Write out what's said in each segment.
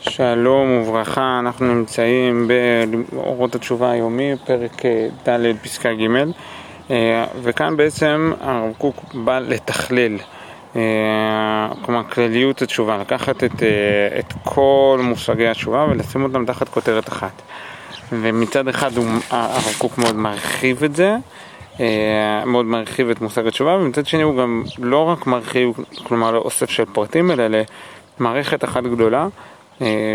שלום וברכה, אנחנו נמצאים באורות התשובה היומי, פרק ד' פסקה ג' וכאן בעצם הרב קוק בא לתכלל, כלומר כלליות התשובה, לקחת את, את כל מושגי התשובה ולשים אותם תחת כותרת אחת. ומצד אחד הרב קוק מאוד מרחיב את זה מאוד מרחיב את מושג התשובה ומצד שני הוא גם לא רק מרחיב, כלומר לאוסף של פרטים אלא למערכת אחת גדולה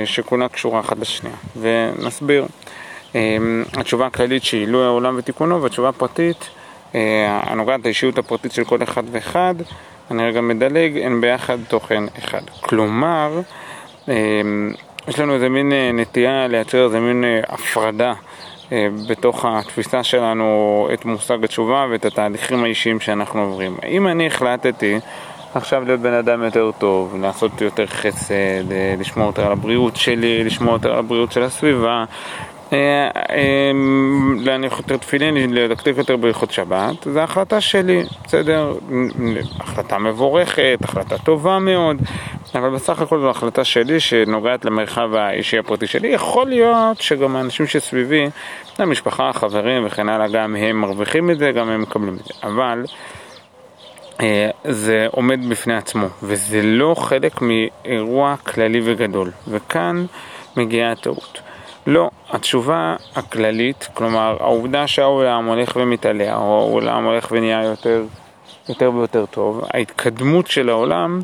שכולה קשורה אחת לשנייה. ונסביר. התשובה הכללית שהיא עילוי העולם ותיקונו, והתשובה הפרטית הנוגעת לאישיות הפרטית של כל אחד ואחד, אני רגע מדלג, הן ביחד תוכן אחד. כלומר, יש לנו איזה מין נטייה לייצר איזה מין הפרדה בתוך התפיסה שלנו את מושג התשובה ואת התהליכים האישיים שאנחנו עוברים. אם אני החלטתי עכשיו להיות בן אדם יותר טוב, לעשות יותר חסד, לשמור יותר על הבריאות שלי, לשמור יותר על הבריאות של הסביבה, להניח יותר תפילין, לדקדק יותר בריחות שבת, זו החלטה שלי, בסדר? החלטה מבורכת, החלטה טובה מאוד, אבל בסך הכל זו החלטה שלי שנוגעת למרחב האישי הפרטי שלי. יכול להיות שגם האנשים שסביבי, המשפחה, החברים וכן הלאה, גם הם מרוויחים את זה, גם הם מקבלים את זה, אבל זה עומד בפני עצמו, וזה לא חלק מאירוע כללי וגדול, וכאן מגיעה הטעות. לא, התשובה הכללית, כלומר העובדה שהעולם הולך ומתעלה, או העולם הולך ונהיה יותר, יותר ויותר טוב, ההתקדמות של העולם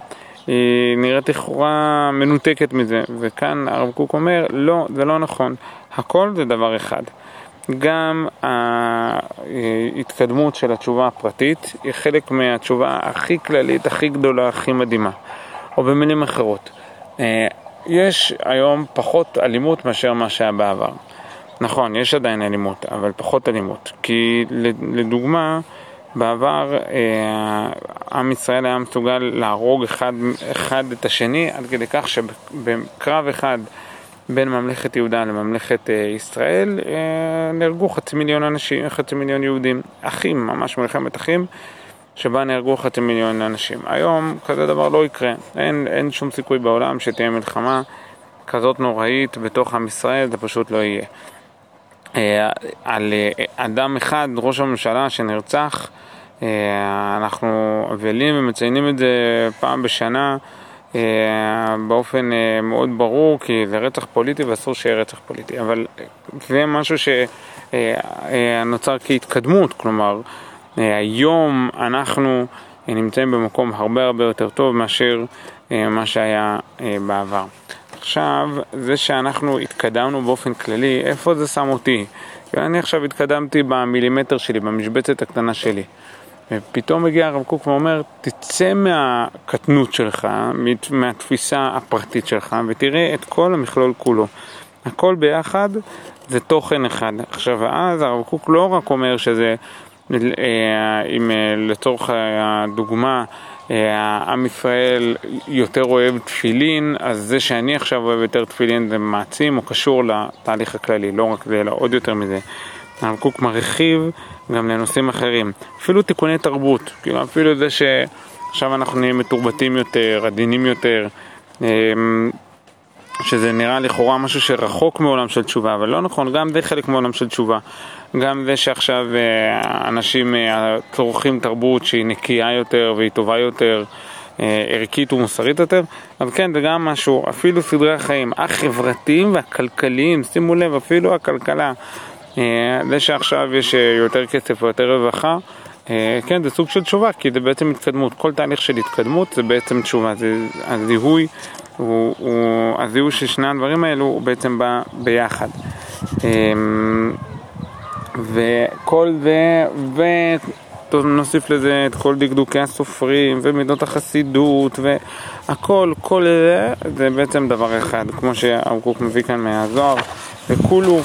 היא נראית לכאורה מנותקת מזה, וכאן הרב קוק אומר, לא, זה לא נכון, הכל זה דבר אחד. גם ההתקדמות של התשובה הפרטית היא חלק מהתשובה הכי כללית, הכי גדולה, הכי מדהימה. או במילים אחרות, יש היום פחות אלימות מאשר מה שהיה בעבר. נכון, יש עדיין אלימות, אבל פחות אלימות. כי לדוגמה, בעבר עם ישראל היה מסוגל להרוג אחד, אחד את השני עד כדי כך שבקרב אחד בין ממלכת יהודה לממלכת ישראל נהרגו חצי מיליון אנשים, חצי מיליון יהודים, אחים, ממש מלחמת אחים, שבה נהרגו חצי מיליון אנשים. היום כזה דבר לא יקרה, אין, אין שום סיכוי בעולם שתהיה מלחמה כזאת נוראית בתוך עם ישראל, זה פשוט לא יהיה. על אדם אחד, ראש הממשלה שנרצח, אנחנו אבלים ומציינים את זה פעם בשנה באופן מאוד ברור, כי זה רצח פוליטי ואסור שיהיה רצח פוליטי, אבל זה משהו שנוצר כהתקדמות, כלומר, היום אנחנו נמצאים במקום הרבה הרבה יותר טוב מאשר מה שהיה בעבר. עכשיו, זה שאנחנו התקדמנו באופן כללי, איפה זה שם אותי? אני עכשיו התקדמתי במילימטר שלי, במשבצת הקטנה שלי. ופתאום מגיע הרב קוק ואומר, תצא מהקטנות שלך, מהתפיסה הפרטית שלך, ותראה את כל המכלול כולו. הכל ביחד זה תוכן אחד. עכשיו, אז הרב קוק לא רק אומר שזה, אם לצורך הדוגמה, עם ישראל יותר אוהב תפילין, אז זה שאני עכשיו אוהב יותר תפילין זה מעצים או קשור לתהליך הכללי, לא רק זה, אלא עוד יותר מזה. הרב קוק מרחיב גם לנושאים אחרים, אפילו תיקוני תרבות, כאילו אפילו זה שעכשיו אנחנו נהיים מתורבתים יותר, עדינים יותר, שזה נראה לכאורה משהו שרחוק מעולם של תשובה, אבל לא נכון, גם זה חלק מעולם של תשובה. גם זה שעכשיו אנשים צורכים תרבות שהיא נקייה יותר והיא טובה יותר, ערכית ומוסרית יותר, אבל כן, זה גם משהו, אפילו סדרי החיים החברתיים והכלכליים, שימו לב, אפילו הכלכלה, זה שעכשיו יש יותר כסף ויותר רווחה, כן, זה סוג של תשובה, כי זה בעצם התקדמות. כל תהליך של התקדמות זה בעצם תשובה, זה הזיהוי, הוא, הוא, הזיהוי של שני הדברים האלו הוא בעצם בא ביחד. וכל זה, ונוסיף לזה את כל דקדוקי הסופרים ומידות החסידות והכל, כל זה, זה בעצם דבר אחד, כמו שהרב קוק מביא כאן מהזוהר, וכולו,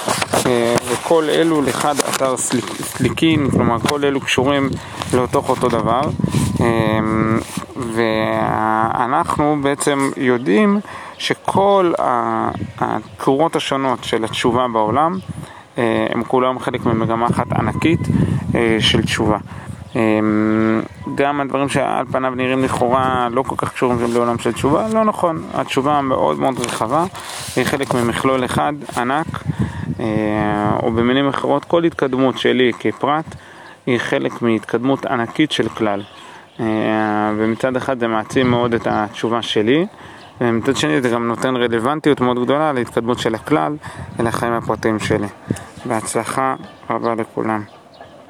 וכל אלו לחד אתר סליקין, כלומר כל אלו קשורים לאותוך אותו דבר, ואנחנו בעצם יודעים שכל הצורות השונות של התשובה בעולם הם כולם חלק ממגמה אחת ענקית של תשובה. גם הדברים שעל פניו נראים לכאורה לא כל כך קשורים לעולם של תשובה, לא נכון, התשובה מאוד מאוד רחבה, היא חלק ממכלול אחד ענק, או במילים אחרות כל התקדמות שלי כפרט היא חלק מהתקדמות ענקית של כלל. ומצד אחד זה מעצים מאוד את התשובה שלי, ומצד שני זה גם נותן רלוונטיות מאוד גדולה להתקדמות של הכלל ולחיים הפרטיים שלי. בהצלחה רבה לכולם.